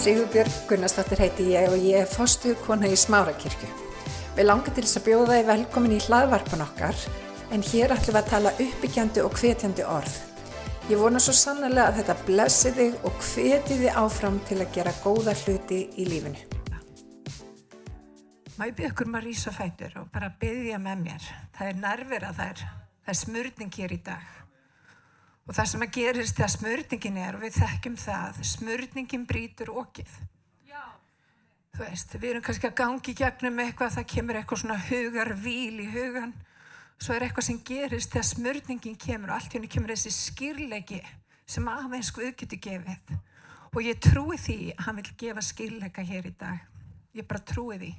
Sigurbjörg Gunnarsdóttir heiti ég og ég er fostu kona í Smárakirkju. Við langar til þess að bjóða þið velkomin í hlaðvarpan okkar en hér ætlum við að tala uppbyggjandi og hvetjandi orð. Ég vona svo sannlega að þetta blessi þig og hveti þið áfram til að gera góða hluti í lífinu. Má ég byrja ykkur maður að rýsa fætur og bara byrja með mér. Það er nervir að það er, það er smurning hér í dag. Og það sem að gerist þegar smörningin er, og við þekkjum það, smörningin brítur okkið. Þú veist, við erum kannski að gangi gegnum eitthvað, það kemur eitthvað svona hugar víl í hugan. Svo er eitthvað sem gerist þegar smörningin kemur og allt í henni kemur þessi skýrleiki sem aðeins Guð getur gefið. Og ég trúi því að hann vil gefa skýrleika hér í dag. Ég bara trúi því.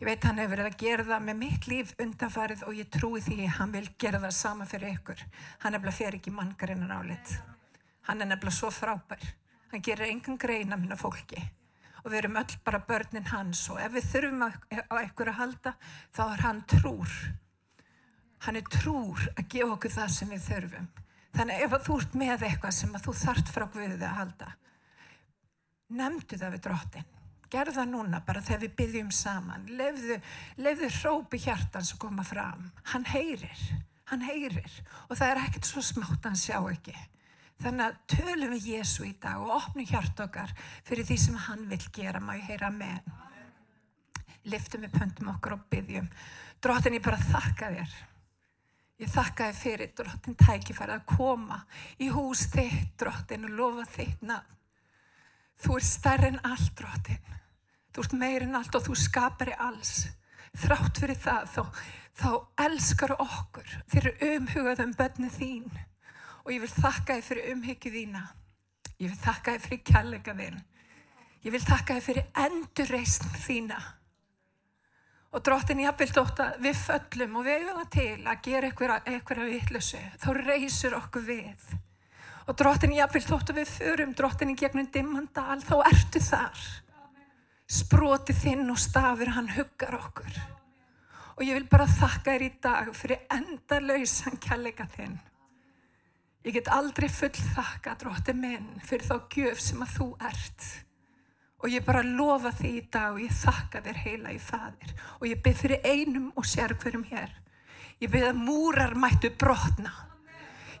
Ég veit hann hefur verið að gera það með mitt líf undanfarið og ég trúi því hann vil gera það sama fyrir ykkur. Hann nefnilega fyrir ekki manngarinnar álit. Hann er nefnilega svo frábær. Hann gerir engan greina minna fólki. Og við erum öll bara börnin hans og ef við þurfum á ykkur að halda þá er hann trúr. Hann er trúr að gefa okkur það sem við þurfum. Þannig ef þú ert með eitthvað sem þú þart frá Guðið að halda, nefndu það við drottin gerð það núna bara þegar við byggjum saman. Lefðu, lefðu hrópi hjartans að koma fram. Hann heyrir, hann heyrir. Og það er ekkert svo smátt að hann sjá ekki. Þannig að tölum við Jésu í dag og opnum hjart okkar fyrir því sem hann vil gera. Maður heyra með liftum við pöntum okkur og byggjum drottin ég bara þakka þér. Ég þakka þér fyrir drottin tækifæri að koma í hús þitt drottin og lofa þitt nafn. Þú er stærri en allt, drottin. Þú ert meirinn allt og þú skapar í alls. Þrátt fyrir það, þá, þá elskar okkur fyrir umhugað um bönni þín. Og ég vil þakka þið fyrir umhyggju þína. Ég vil þakka þið fyrir kjallega þín. Ég vil þakka þið fyrir endurreysn þína. Og drottin ég vil þótt að við föllum og við hefum það til að gera eitthvað viðlösu. Þá reysur okkur við. Og drottin ég vil þótt að við förum drottin í gegnum dimmandal, þá ertu þar sproti þinn og stafur hann huggar okkur. Og ég vil bara þakka þér í dag fyrir endalauðsan kjallega þinn. Ég get aldrei full þakka drótti minn fyrir þá gjöf sem að þú ert. Og ég bara lofa því í dag og ég þakka þér heila í fadir og ég byrð fyrir einum og sér hverjum hér. Ég byrð að múrar mættu brotna.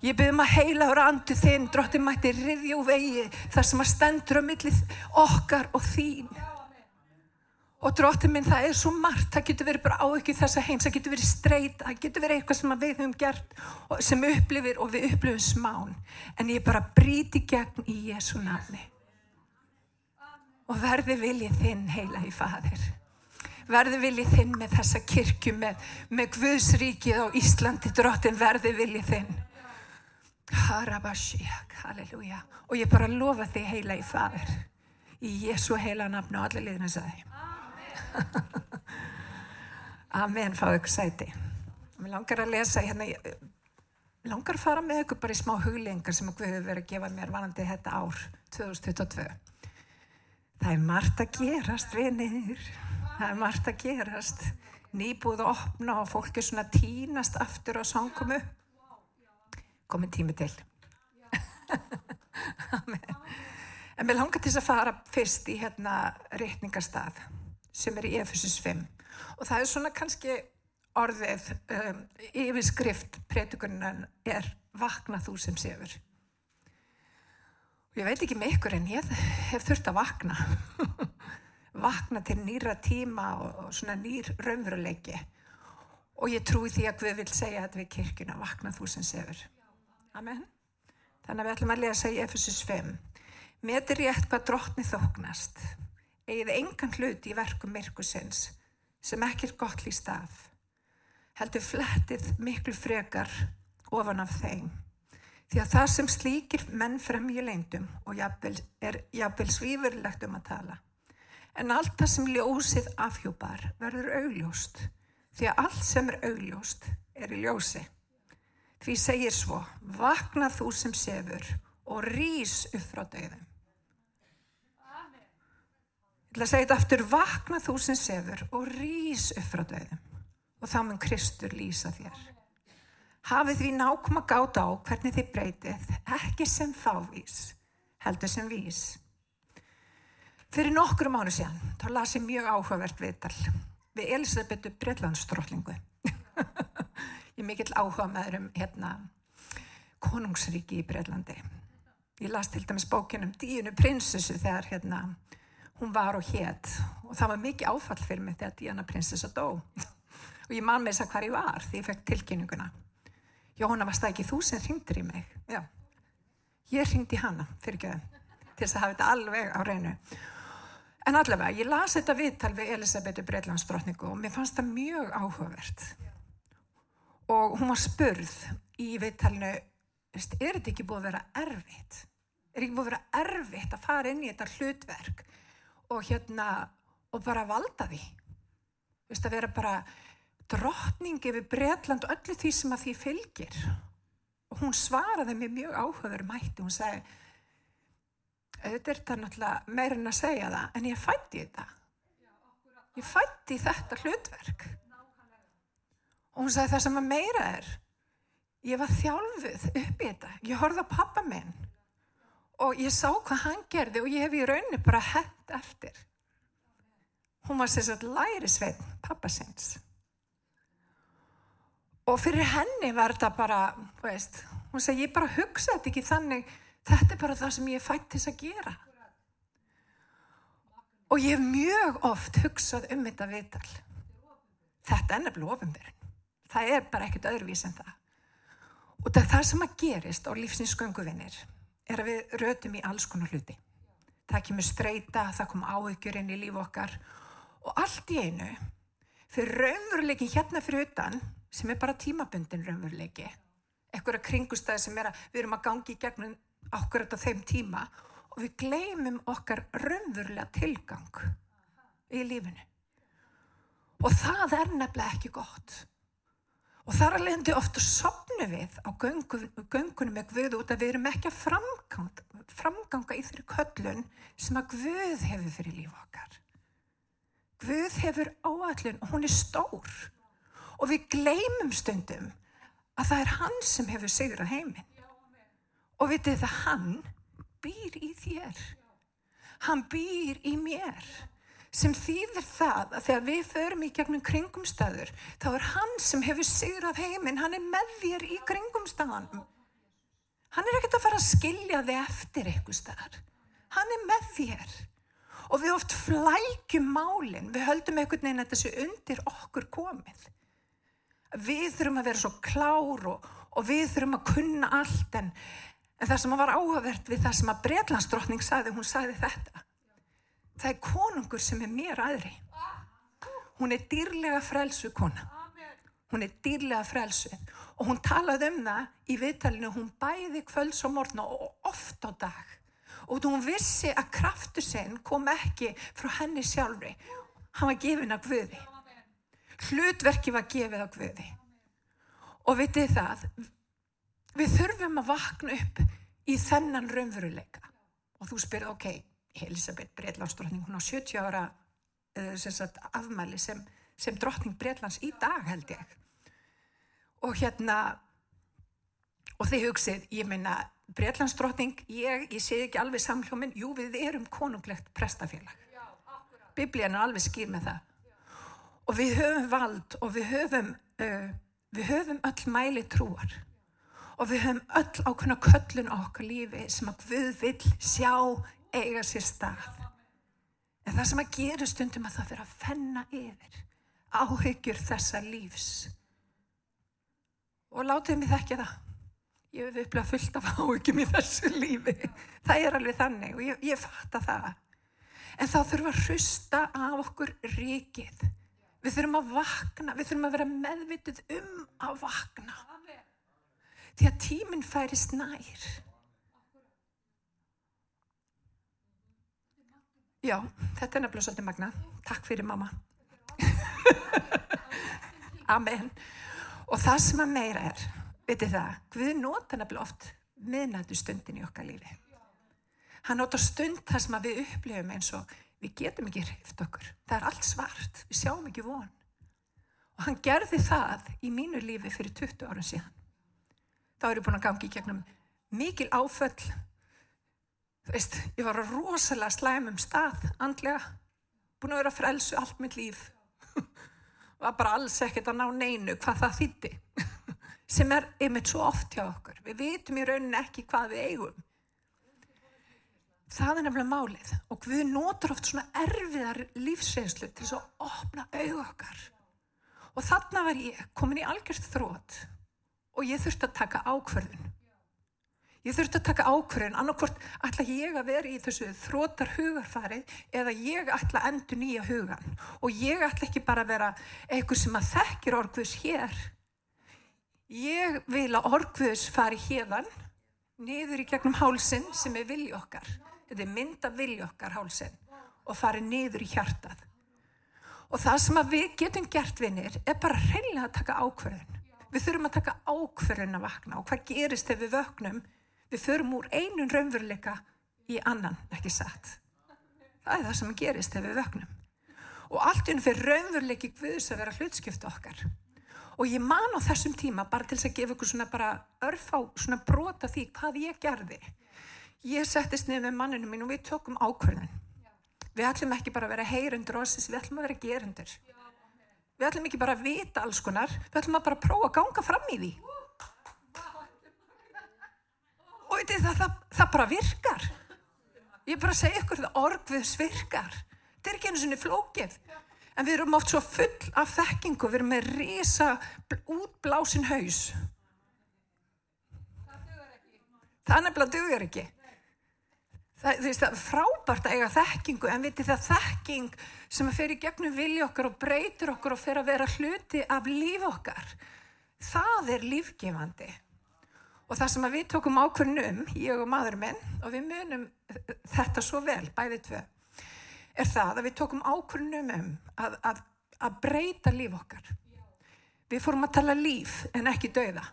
Ég byrðum að heila ára andu þinn, dróttin mætti riðjú vegi þar sem að stendur á millið okkar og þín. Og dróttin minn, það er svo margt, það getur verið bara áökið þessa heims, það getur verið streyt, það getur verið eitthvað sem við höfum gert sem upplifir og við upplifum smán. En ég bara bríti gegn í Jésu nafni. Og verði viljið þinn heila í fadir. Verði viljið þinn með þessa kirkju, með, með Guðsríkið á Íslandi, dróttin, verði viljið þinn. Harabashiak, halleluja. Og ég bara lofa þig heila í fadir. Í Jésu heila nafni og allir liðinu sagði. Amen, fáðu ykkur sæti. Mér langar að lesa hérna, mér langar að fara með ykkur bara í smá huglengar sem okkur hefur verið að gefa mér vanandi þetta ár, 2022. Það er margt að gerast, vinir. Það er margt að gerast. Nýbúð að opna og fólk er svona tínast aftur á sangkomu. Komin tími til. Amen. En mér langar til að fara fyrst í hérna rétningarstað sem er í Efesus 5 og það er svona kannski orðið um, yfirskrift prétugunan er vakna þú sem séfur og ég veit ekki með ykkur en ég hef þurft að vakna. Vakna til nýra tíma og, og svona nýr raunveruleiki. Og ég trúi því að Guð vil segja þetta við kirkuna vakna þú sem séfur Amen. Þannig að við ætlum að lesa í Efesus 5 metir rétt hvað drottni þóknast eigið engan hlut í verkum myrkusins sem ekki er gott líst af. Heldur flettið miklu frekar ofan af þeim. Því að það sem slíkir menn frem í leindum og jafnvel, er jafnvel svífurlegt um að tala. En allt það sem ljósið afhjúpar verður augljóst. Því að allt sem er augljóst er í ljósi. Því segir svo, vakna þú sem sefur og rýs upp frá döðum ætla að segja þetta aftur, vakna þú sem sefur og rýs upp frá döðum og þá mun Kristur lýsa þér. Hafið því nákvæm að gáta á hvernig þið breytið, ekki sem fávís, heldur sem vís. Fyrir nokkru mánu síðan, þá las ég mjög áhugavert viðtal við Elisabetu Breitlandsdrottlingu. ég er mikill áhuga með um hérna, konungsríki í Breitlandi. Ég las til dæmis bókinum Díunu prinsessu þegar hérna, hún var og hétt og það var mikið áfall fyrir mig þegar Díana prinsessa dó. og ég man með þess að hvað ég var því ég fekk tilkynninguna. Jóhanna, varst það ekki þú sem ringdur í mig? Já. Ég ringdi hana fyrir göðum til þess að hafa þetta alveg á reynu. En allavega, ég las þetta viðtal við Elisabetu Breitlandsdrottningu og mér fannst það mjög áhugavert. Og hún var spurð í viðtalinu, er þetta ekki búið að vera erfitt? Er ekki búið að vera erfitt að fara inn í þetta hlutverk og hérna, og bara valda því? Vist að vera bara drottningi við Breitland og öllu því sem að því fylgir. Og hún svaraði mér mjög áhugaveru mætti, hún segi, auðvitað er þetta náttúrulega meirinn að segja það en ég fætti þetta. Ég fætti þetta hlutverk. Og hún sagði það sem að meira er ég var þjálfuð upp í þetta. Ég horfði á pappa minn og ég sá hvað hann gerði og ég hef í raunni bara hend eftir hún var sérstaklega læri sveitn pappa sinns og fyrir henni var þetta bara veist, hún segi ég bara hugsa þetta ekki þannig Þetta er bara það sem ég er fætt til að gera. Og ég hef mjög oft hugsað um þetta viðtal. Þetta er nefnilega ofinverðin. Það er bara ekkert öðruvís en það. Og það, það sem að gerist á lífsins skönguvinnir er að við rötum í alls konar hluti. Það kemur streyta, það kom áhyggjur inn í líf okkar og allt í einu fyrir raunveruleikin hérna fyrir utan sem er bara tímabundin raunveruleiki. Ekkur kringustæði sem er að við erum að gangi í gegnum okkur á þeim tíma og við gleymum okkar raunverulega tilgang í lífinu. Og það er nefnilega ekki gott. Og þar að leiðandi ofta sopnu við á göngunum með Guð út að við erum ekki að framganga, framganga í þeirri köllun sem að Guð hefur fyrir líf okkar. Guð hefur áallun og hún er stór. Og við gleymum stundum að það er hann sem hefur sigrað heiminn. Og vitið það, hann býr í þér. Hann býr í mér. Sem þýðir það að þegar við förum í gegnum kringumstæður, þá er hann sem hefur sigrað heiminn, hann er með þér í kringumstæðanum. Hann er ekkert að fara að skilja þig eftir eitthvað staðar. Hann er með þér. Og við oft flækjum málinn, við höldum einhvern veginn að þessu undir okkur komið. Við þurfum að vera svo klár og, og við þurfum að kunna allt en, En það sem var áhugavert við það sem að Breitlandsdrottning sagði, hún sagði þetta. Það er konungur sem er mér aðri. Hún er dýrlega frelsu kona. Hún er dýrlega frelsu. Og hún talaði um það í viðtalinu, hún bæði kvölds og morgna og oft á dag. Og hún vissi að kraftu sinn kom ekki frá henni sjálfri. Hann var gefin að Guði. Hlutverki var gefið að Guði. Og vitið það, Við þurfum að vakna upp í þennan raunveruleika. Og þú spyrir, ok, Elisabeth Breitlandsdrottning, hún á 70 ára uh, sagt, afmæli sem, sem drottning Breitlands í dag held ég. Og hérna, og þið hugsið, ég minna, Breitlandsdrottning, ég, ég sé ekki alveg samljóminn, jú við erum konunglegt prestafélag. Biblían er alveg skýr með það. Og við höfum vald og við höfum, uh, við höfum öll mæli trúar og við höfum öll ákveðna köllun á okkar lífi sem að við vil sjá eiga sér stað. En það sem að gera stundum að það fyrir að fenna yfir áhyggjur þessa lífs. Og látið mér þekkja það. Ég hef upplegað fullt af áhyggjum í þessu lífi. Það er alveg þannig og ég, ég fatta það. En þá þurfum að hrusta af okkur ríkið. Við þurfum að vakna, við þurfum að vera meðvitið um að vakna því að tíminn færist nær. Já, þetta er nefnilega svolítið magna. Takk fyrir mamma. Amen. Og það sem að meira er, veitir það, Guð nota nefnilega oft miðnættu stundin í okkar lífi. Hann nota stund þar sem við upplifum eins og við getum ekki hreift okkur. Það er allt svart, við sjáum ekki von. Og hann gerði það í mínu lífi fyrir 20 ára síðan þá eru búin að gangi í gegnum mikil áföll þú veist, ég var rosalega slæmum stað, andlega, búin að vera frelsu allt mitt líf. var bara alls ekkert að ná neinu hvað það þýtti. Sem er einmitt svo oft hjá okkur. Við vitum í rauninni ekki hvað við eigum. Það er nefnilega málið og við notur oft svona erfiðar lífsreynslu til þess að opna auð okkar. Og þarna var ég komin í algjörð þrótt og ég þurfti að taka ákverðun. Ég þurfti að taka ákverðun, annarkvort ætla ég að vera í þessu þrótar hugarfarið eða ég ætla að endur nýja hugan. Og ég ætla ekki bara að vera eitthvað sem að þekkir orguðs hér. Ég vil að orguðs fari hérðan, niður í gegnum hálsin sem er vilja okkar. Þetta er mynda vilja okkar hálsin og fari niður í hjartað. Og það sem við getum gert vinnir er bara reynilega að taka ákverðun. Við þurfum að taka ákverðun að vakna og hvað gerist ef við vöknum? Við förum úr einun raunveruleika í annan, ekki satt. Það er það sem gerist ef við vöknum. Og allt unn fyrir raunveruleiki Guðs að vera hlutskipta okkar. Og ég man á þessum tíma bara til þess að gefa ykkur svona bara örf á svona brota því hvað ég gerði. Ég settist niður með manninu mín og við tókum ákverðun. Við ætlum ekki bara að vera heyrundur og við ætlum að vera gerundur. Við ætlum ekki bara að vita alls konar, við ætlum að bara prófa að ganga fram í því. Og veitir það, það, það bara virkar. Ég er bara að segja ykkur það, orgviðs virkar. Þetta er ekki einu svona flókið. En við erum oft svo full af þekkingu, við erum með risa útblásin haus. Það nefnilega dugur ekki. Það, veist, það er frábært að eiga þekkingu en viti það þekking sem að fer í gegnum vilja okkar og breytur okkur og fer að vera hluti af líf okkar. Það er lífgefandi. Og það sem við tókum ákveðin um, ég og maður minn, og við munum þetta svo vel, bæðið tvö, er það að við tókum ákveðin um að, að, að breyta líf okkar. Við fórum að tala líf en ekki dauða.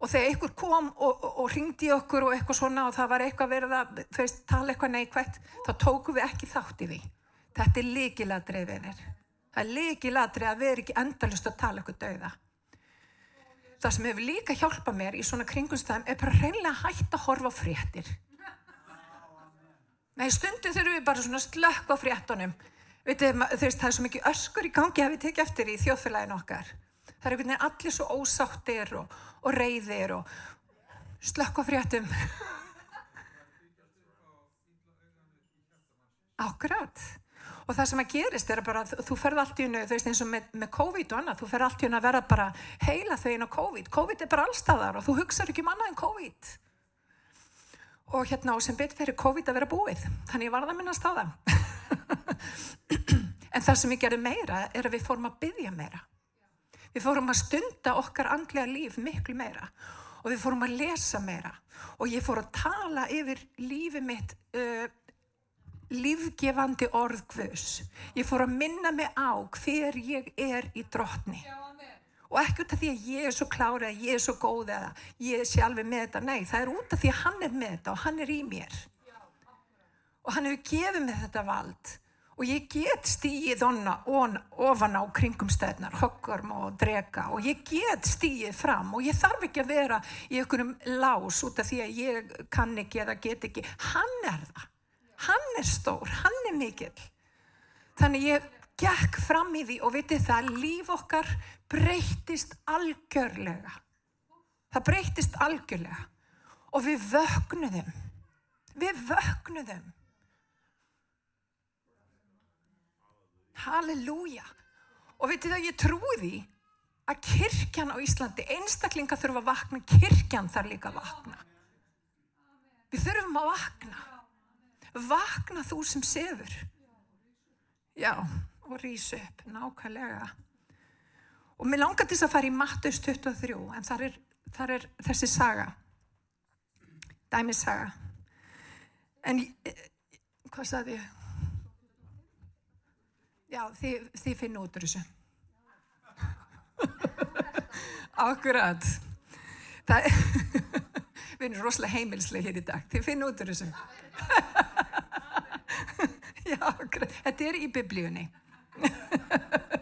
Og þegar einhver kom og, og, og ringdi okkur og eitthvað svona og það var eitthvað verið að veist, tala eitthvað neikvægt, þá tókum við ekki þátt í því. Þetta er líkiladrið vinir. Það er líkiladrið að vera ekki endalust að tala eitthvað dauða. Það sem hefur líka hjálpað mér í svona kringumstæðum er bara reynilega hægt að horfa fréttir. Nei, stundum þurfum við bara svona slökk á fréttunum. Vitið, það er svo mikið öskur í gangi að við tekja eftir í þjóðfélaginu okkar. Það er einhvern veginn allir svo ósáttir og, og reyðir og slökk á fréttum. Akkurat. Og það sem að gerist er bara þú ferð allt í unnu, þú veist eins og með, með COVID og annað, þú ferð allt í unnu að vera bara heila þau inn á COVID. COVID er bara allstaðar og þú hugsaður ekki um annað en COVID. Og hérna og sem betur fyrir COVID að vera búið. Þannig var það að minnast á það. en það sem við gerum meira er að við fórum að byggja meira. Við fórum að stunda okkar andlega líf miklu meira og við fórum að lesa meira og ég fór að tala yfir lífi mitt uh, lífgefandi orðgvus. Ég fór að minna mig á hver ég er í drottni. Og ekki út af því að ég er svo klára, að ég er svo góð eða ég sé alveg með þetta. Nei, það er út af því að hann er með þetta og hann er í mér. Og hann hefur gefið mig þetta vald og ég get stíið ofan á kringumstæðnar, höggorm og drega og ég get stíið fram og ég þarf ekki að vera í einhverjum lás út af því að ég kann ekki eða get ekki. Hann er það. Hann er stór, hann er mikill. Þannig ég gekk fram í því og vitið það, líf okkar breytist algjörlega. Það breytist algjörlega og við vögnuðum. Við vögnuðum. Halleluja. Og veitir það, ég trúi því að kirkjan á Íslandi, einstaklinga þurfa að vakna, kirkjan þarf líka að vakna. Við þurfum að vakna. Vakna þú sem sefur. Já, og rýsa upp, nákvæmlega. Og mér langar til að fara í Mattus 23, en þar er, þar er þessi saga. Dæmisaga. En, hvað saði ég? Já, þið, þið finna út úr þessu. Akkurat. Það, við erum rosalega heimilslega hér í dag. Þið finna út úr þessu. Já. Þetta er í biblíunni.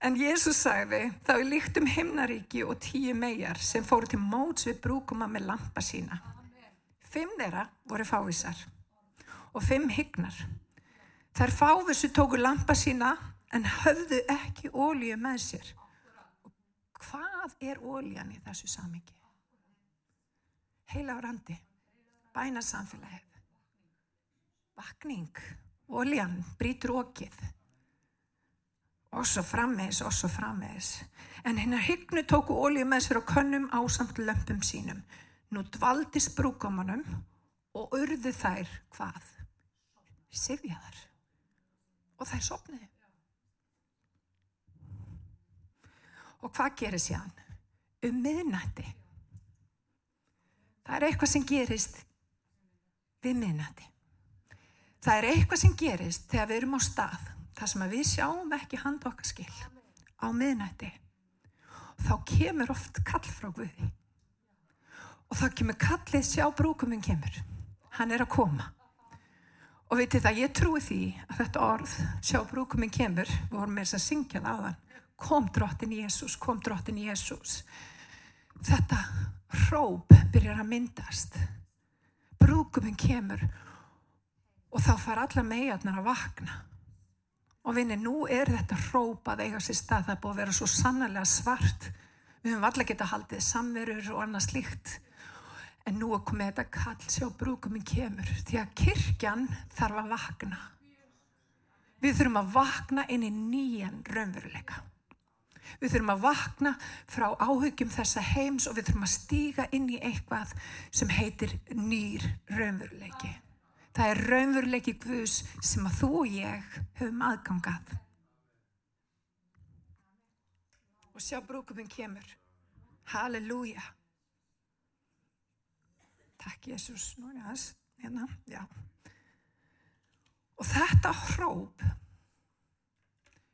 En Jésús sagði, þá er líkt um himnaríki og tíu megar sem fóru til móts við brúkuma með lampa sína. Fimm þeirra voru fávísar og fimm hygnar. Þær fávísu tóku lampa sína en höfðu ekki ólíu með sér. Hvað er ólían í þessu samingi? Heila á randi, bæna samfélagið, vakning, ólían, brítur okkið og svo frammeðis og svo frammeðis. En hennar hyggnu tóku ólíu með sér á könnum ásamt lömpum sínum. Nú dvaldist brúkomanum og urðu þær hvað? Sifjaðar. Og þær sopniði. Og hvað gerir hann? Um miðnætti. Það er eitthvað sem gerist við miðnætti. Það er eitthvað sem gerist þegar við erum á stað þar sem við sjáum ekki hand okkar skil á miðnætti. Þá kemur oft kall frá Guði. Og þá kemur kallið sjá brúkuminn kemur. Hann er að koma. Og veitir það, ég trúi því að þetta orð sjá brúkuminn kemur, við vorum með þess að syngja það þann, kom drottin Jésús, kom drottin Jésús. Þetta hróp byrjar að myndast. Brúkuminn kemur og þá far alla megarnar að vakna. Og vinni, nú er þetta hrópað eiga sér stað, það er búið að vera svo sannarlega svart. Við höfum allar getað haldið samverur og annað slíkt. En nú er komið þetta kall sjá brúkuminn kemur. Því að kirkjan þarf að vakna. Við þurfum að vakna inn í nýjan raunveruleika. Við þurfum að vakna frá áhugjum þessa heims og við þurfum að stíga inn í eitthvað sem heitir nýr raunveruleiki. Það er raunveruleiki Guðs sem að þú og ég höfum aðgangað. Og sjá brúkuminn kemur. Halleluja. Takk Jésús. Nú er það, hérna, já. Og þetta hróp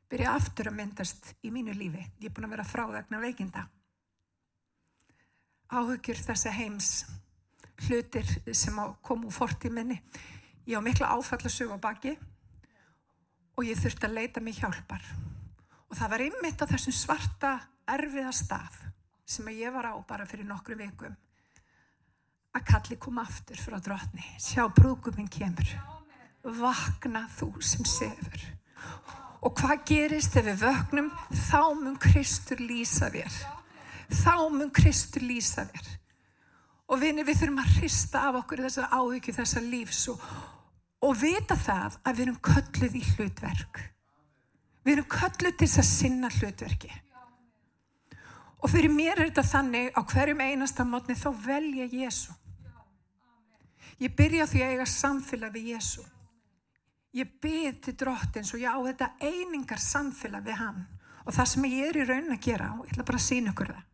byrja aftur að myndast í mínu lífi. Ég er búin að vera frá vegna veikinda. Áhugjur þessa heims hlutir sem kom úr forti minni. Ég á mikla áfallasög á baki og ég þurfti að leita mig hjálpar. Og það var ymmit á þessum svarta erfiða stað sem ég var á bara fyrir nokkru vikum að kalli koma aftur frá drotni. Sjá brúkuminn kemur. Vakna þú sem sefur. Og hvað gerist þegar við vögnum? Þá mun Kristur lýsa þér. Þá mun Kristur lýsa þér. Og vinir, við þurfum að hrista af okkur þessar áhugju, þessar lífs og, og vita það að við erum kölluð í hlutverk. Við erum kölluð til þess að sinna hlutverki. Og fyrir mér er þetta þannig á hverjum einasta mótni þá velja Jésu. Ég byrja því að eiga samfélag við Jésu. Ég byrð til drottins og ég á þetta einingar samfélag við hann. Og það sem ég er í raunin að gera, og ég ætla bara að sína ykkur það.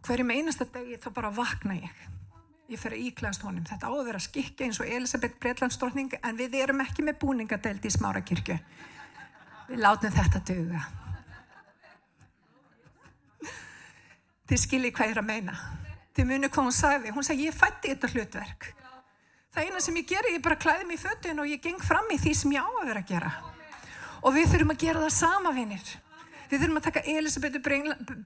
Og hverjum einasta degi þá bara vakna ég. Ég fer að íklæðast honum. Þetta á að vera skikki eins og Elisabeth Breitlandsdrottning en við erum ekki með búningadeld í smárakirkju. Við látum þetta döga. Þið skiljið hvað ég er að meina. Þið munið hvað hún sagði. Hún sagði ég fætti þetta hlutverk. Það eina sem ég geri, ég bara klæði mig í fötun og ég geng fram í því sem ég á að vera að gera. Og við þurfum að gera það sama vinnir. Við þurfum að taka Elisabethu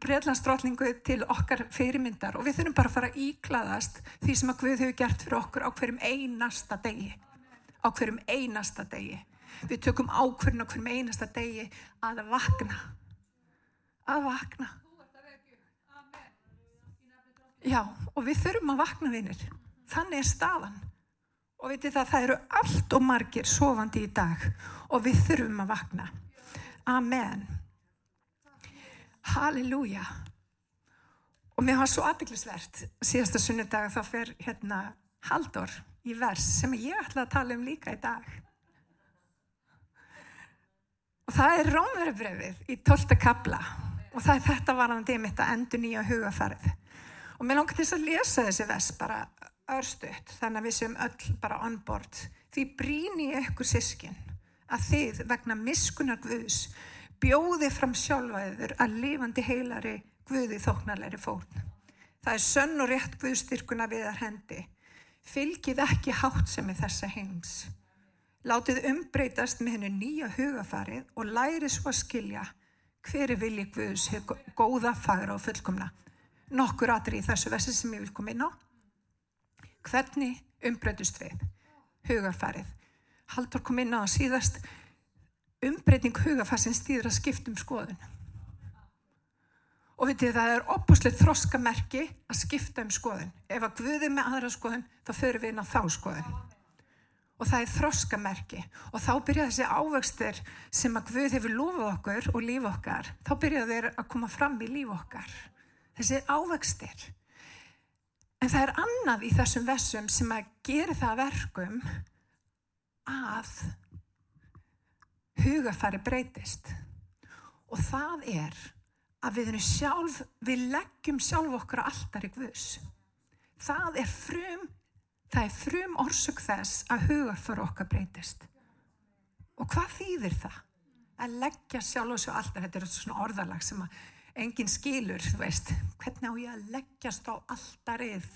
Breitlandsdrottningu til okkar fyrirmyndar og við þurfum bara að fara að íklaðast því sem að Guð hefur gert fyrir okkur á hverjum einasta degi. Á hverjum einasta degi. Við tökum ákverðin á hverjum einasta degi að vakna. Að vakna. Já, og við þurfum að vakna vinnir. Þannig er staðan. Og veitir það, það eru allt og margir sofandi í dag og við þurfum að vakna. Amen. Halleluja. Og mér var svo aðbygglisvert síðasta sunnudag þá fer hérna Haldur í vers sem ég ætla að tala um líka í dag. Og það er Rómverubrefið í 12. kabla og það er þetta varandi mitt að endur nýja hugafarið. Og mér langar til þess að lesa þessi vers bara örstuðt þannig að við séum öll bara on board. Því bríni ég ykkur sískin að þið vegna miskunar Guðs bjóði fram sjálfaður að lifandi heilari Guði þóknarleiri fórn. Það er sönn og rétt Guðstyrkuna við þar hendi. Fylgið ekki hátt sem er þessa heims. Látið umbreytast með hennu nýja hugafarið og læri svo að skilja hver er vilji Guðs góða, fagra og fullkomna. Nokkur aðri í þessu versi sem ég vil koma inn á. Hvernig umbreytust við? Hugafarið. Haldur kom inn á að síðast umbreyting hugafarsins stýður að skiptum skoðun. Og veitir það er opuslega þroskamerki að skipta um skoðun. Ef að Guði með aðra skoðun þá förum við inn á þá skoðun og það er þroskamerki og þá byrja þessi ávöxtur sem að Guð hefur lofað okkur og líf okkar, þá byrja þeir að koma fram í líf okkar þessi ávöxtur en það er annað í þessum vessum sem að gera það verkum að hugafari breytist og það er að við, sjálf, við leggjum sjálf okkur alltaf í Guðs það er frum frum orsök þess að hugarfara okkar breytist. Og hvað þýðir það? Að leggja sjálf og svo alltaf, þetta er svona orðalag sem að enginn skilur, þú veist, hvernig á ég að leggjast á alltarið?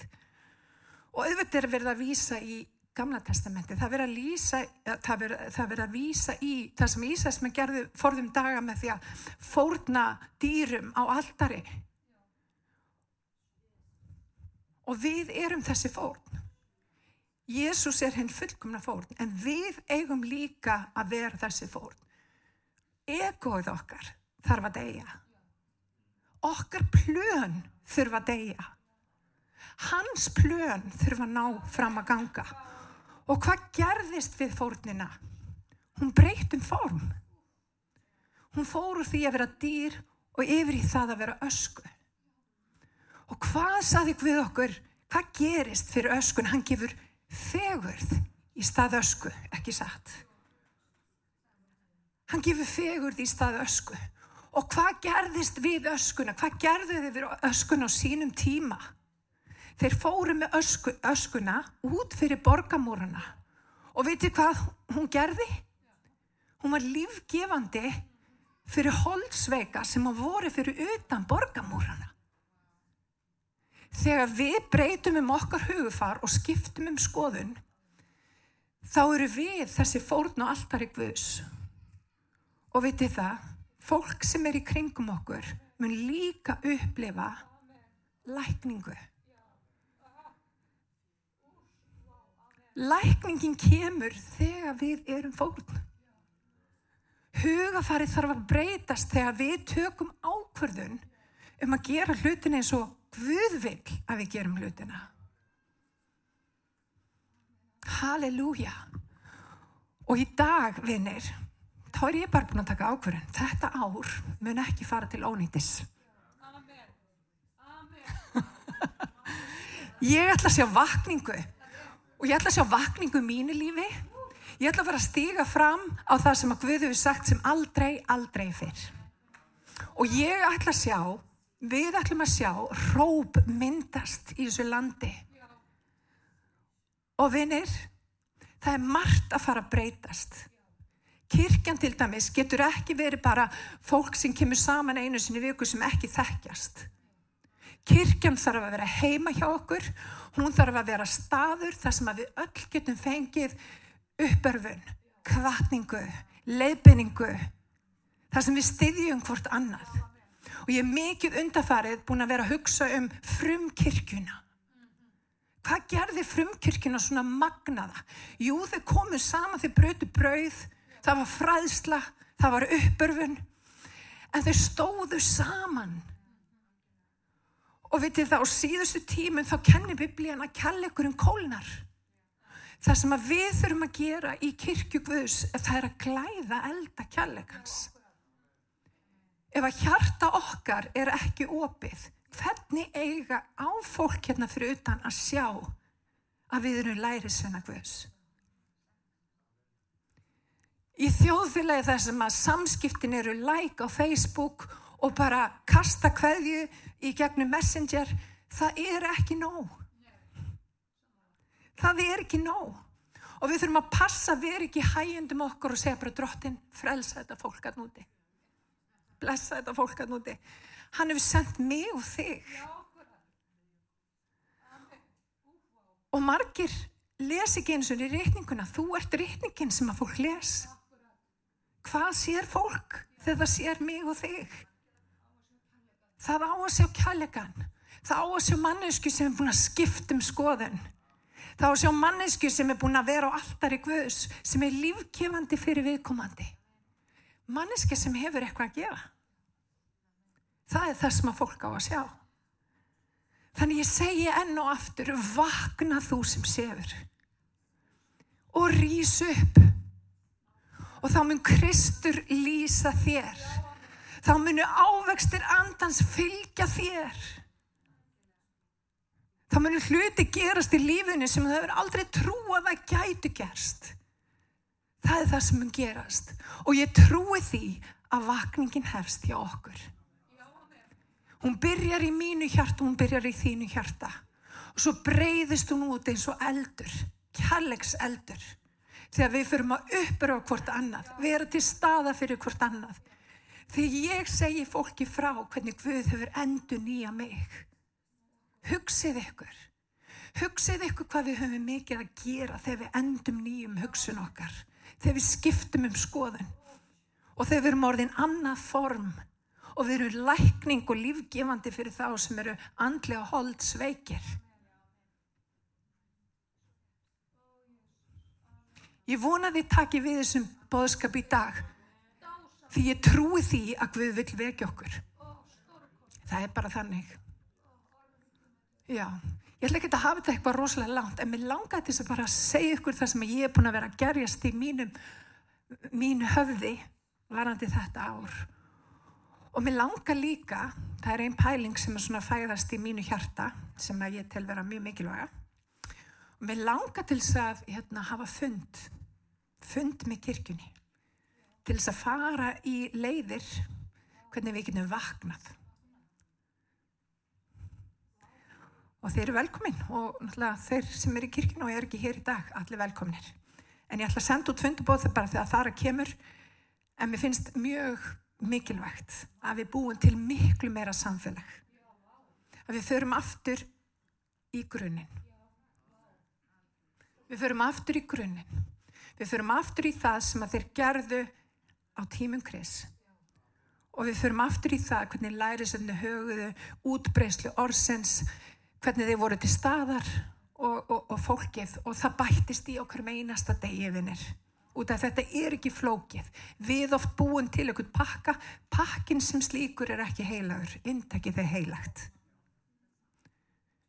Og auðvitað er verið að vísa í Gamla testamenti, það verið að, lýsa, það verið, að vísa í það sem Ísæsmenn gerði forðum daga með því að fórna dýrum á alltari. Og við erum þessi fórn. Jésús er henn fullkomna fórn en við eigum líka að vera þessi fórn. Egoið okkar þarf að deyja. Okkar plön þurfa að deyja. Hans plön þurfa að ná fram að ganga. Og hvað gerðist við fórnina? Hún breytt um form. Hún fór úr því að vera dýr og yfir í það að vera ösku. Og hvað saði við okkur? Hvað gerist fyrir öskun? Hann gefur fegurð í stað ösku, ekki satt. Hann gefur fegurð í stað ösku. Og hvað gerðist við öskuna? Hvað gerðu þið við öskuna á sínum tíma? Þeir fóru með ösku, öskuna út fyrir borgamúrana. Og veitir hvað hún gerði? Hún var lífgefandi fyrir holdsveika sem að voru fyrir utan borgamúrana. Þegar við breytum um okkar hugufar og skiptum um skoðun, þá eru við þessi fórn og alltaf í Guðs. Og vitið það, fólk sem er í kringum okkur mun líka upplifa lækningu. Lækningin kemur þegar við erum fórn. Hugafarið þarf að breytast þegar við tökum ákvörðun um að gera hlutin eins og Guð vil að við gerum hlutina. Halleluja. Og í dag, vinnir, þá er ég bara búin að taka ákverðin. Þetta ár mun ekki fara til ónýttis. Amen. Amen. ég ætla að sjá vakningu og ég ætla að sjá vakningu mínu lífi. Ég ætla að fara að stíga fram á það sem að Guð hefur sagt sem aldrei, aldrei fyrr. Og ég ætla að sjá Við ætlum að sjá róp myndast í þessu landi. Og vinnir, það er margt að fara að breytast. Kirkjan til dæmis getur ekki verið bara fólk sem kemur saman einu sinni viku sem ekki þekkjast. Kirkjan þarf að vera heima hjá okkur, hún þarf að vera staður þar sem við öll getum fengið uppörfun, kvartningu, leifinningu, þar sem við styðjum hvort annað og ég er mikið undafarið búin að vera að hugsa um frumkirkjuna. Hvað gerði frumkirkjuna svona magnaða? Jú, þau komuð saman, þau brötu brauð, það var fræðsla, það var uppörfun, en þau stóðu saman. Og vitið það, á síðustu tímum þá kennir biblían að kella ykkur um kólnar. Það sem við þurfum að gera í kirkju Guðs, það er að glæða elda kjallegans ef að hjarta okkar er ekki opið, hvernig eiga á fólk hérna fyrir utan að sjá að við erum lærisvenna Guðs? Í þjóðfélagi þar sem að samskiptin eru like á Facebook og bara kasta hverju í gegnum Messenger, það er ekki nóg. Það er ekki nóg. Og við þurfum að passa að vera ekki hægjendum okkur og segja bara drottin frelsa þetta fólk að núti blessa þetta fólk að núti hann hefur sendt mig og þig og margir les ekki eins og í reikninguna. Þú ert reikningin sem að fólk les. Hvað sér fólk þegar það sér mig og þig? Það á að sjá kjallegan. Það á að sjá mannesku sem er búin að skipta um skoðun. Það á að sjá mannesku sem er búin að vera á alltari guðs, sem er lífkefandi fyrir viðkomandi. Manneska sem hefur eitthvað að gefa. Það er það sem að fólk á að sjá. Þannig ég segi enn og aftur, vakna þú sem sefur og rýs upp og þá mun Kristur lýsa þér. Þá munu ávextir andans fylgja þér. Þá munu hluti gerast í lífinu sem þau hefur aldrei trúað að gætu gerst. Það er það sem mun gerast og ég trúi því að vakningin hefst hjá okkur. Hún byrjar í mínu hjarta, hún byrjar í þínu hjarta. Og svo breyðist hún út eins og eldur, kjallegs eldur. Þegar við fyrum að uppröfa hvort annað, vera til staða fyrir hvort annað. Þegar ég segi fólki frá hvernig Guð hefur endur nýja mig. Hugsið ykkur. Hugsið ykkur hvað við höfum mikið að gera þegar við endum nýjum hugsun okkar. Þegar við skiptum um skoðun. Og þegar við erum orðin annað form og við erum lækning og lífgefandi fyrir þá sem eru andlega hold sveikir. Ég vona þið taki við þessum boðskap í dag því ég trúi því að Guð vil vekja okkur. Það er bara þannig. Já, ég ætla ekki að hafa þetta eitthvað rosalega langt en mér langar til að bara segja ykkur það sem ég er búin að vera að gerjast í mínum, mínu höfði varandi þetta ár. Og mér langar líka, það er einn pæling sem er svona fæðast í mínu hjarta sem að ég tel vera mjög mikilvæga. Og mér langar til þess að hérna, hafa fund, fund með kirkjunni. Til þess að fara í leiðir hvernig við getum vaknað. Og þeir eru velkomin og náttúrulega þeir sem eru í kirkjunni og er ekki hér í dag, allir velkominir. En ég ætla að senda út fundubóð þegar bara þegar það að kemur en mér finnst mjög mikilvægt að við búum til miklu meira samfélag. Að við förum aftur í grunninn. Við förum aftur í grunninn. Við förum aftur í það sem að þeir gerðu á tímum kris. Og við förum aftur í það hvernig lærisöndu höguðu útbreyslu orsens, hvernig þeir voru til staðar og, og, og fólkið og það bættist í okkur með einasta degi vinnir út af þetta er ekki flókið. Við oft búum til einhvern pakka, pakkin sem slíkur er ekki heilagur, intakið er heilagt.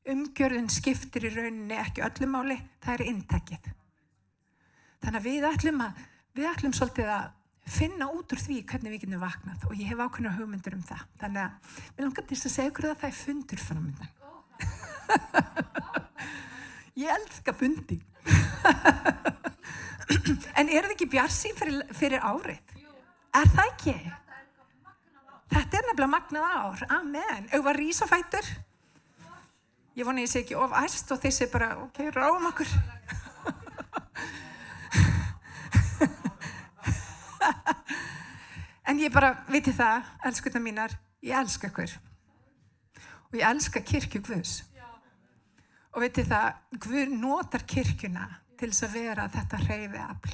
Umgjörðin skiptir í rauninni ekki öllum máli, það er intakið. Þannig að við ætlum, að, við ætlum svolítið að finna út úr því hvernig við getum vaknað og ég hef ákveðna hugmyndur um það. Þannig að við langar til að segja okkur að það er fundur framöndan. ég elska fundi. En er það ekki bjarsi fyrir, fyrir árið? Er það ekki? Þetta er nefnilega magnað ár. Amen. Auðvar rísafættur. Ég voni ég sé ekki of æst og þeir sé bara, ok, ráum okkur. En ég bara, viti það, elskuða mínar, ég elska ykkur. Og ég elska kirkju Guðs. Og viti það, Guð notar kirkjuna til þess að vera þetta hreyfi afl,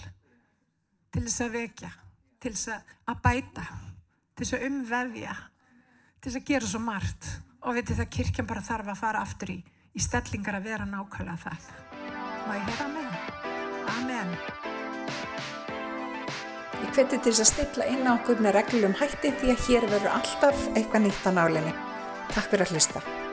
til þess að vekja, til þess að bæta, til þess að umvefja, til þess að gera svo margt og veitir það kirkjan bara þarf að fara aftur í, í stellingar að vera nákvæmlega það. Má ég hera amen? Amen. Ég hveti til að stilla inn á okkur með reglum hætti því að hér verður alltaf eitthvað nýtt á nálinni. Takk fyrir að hlusta.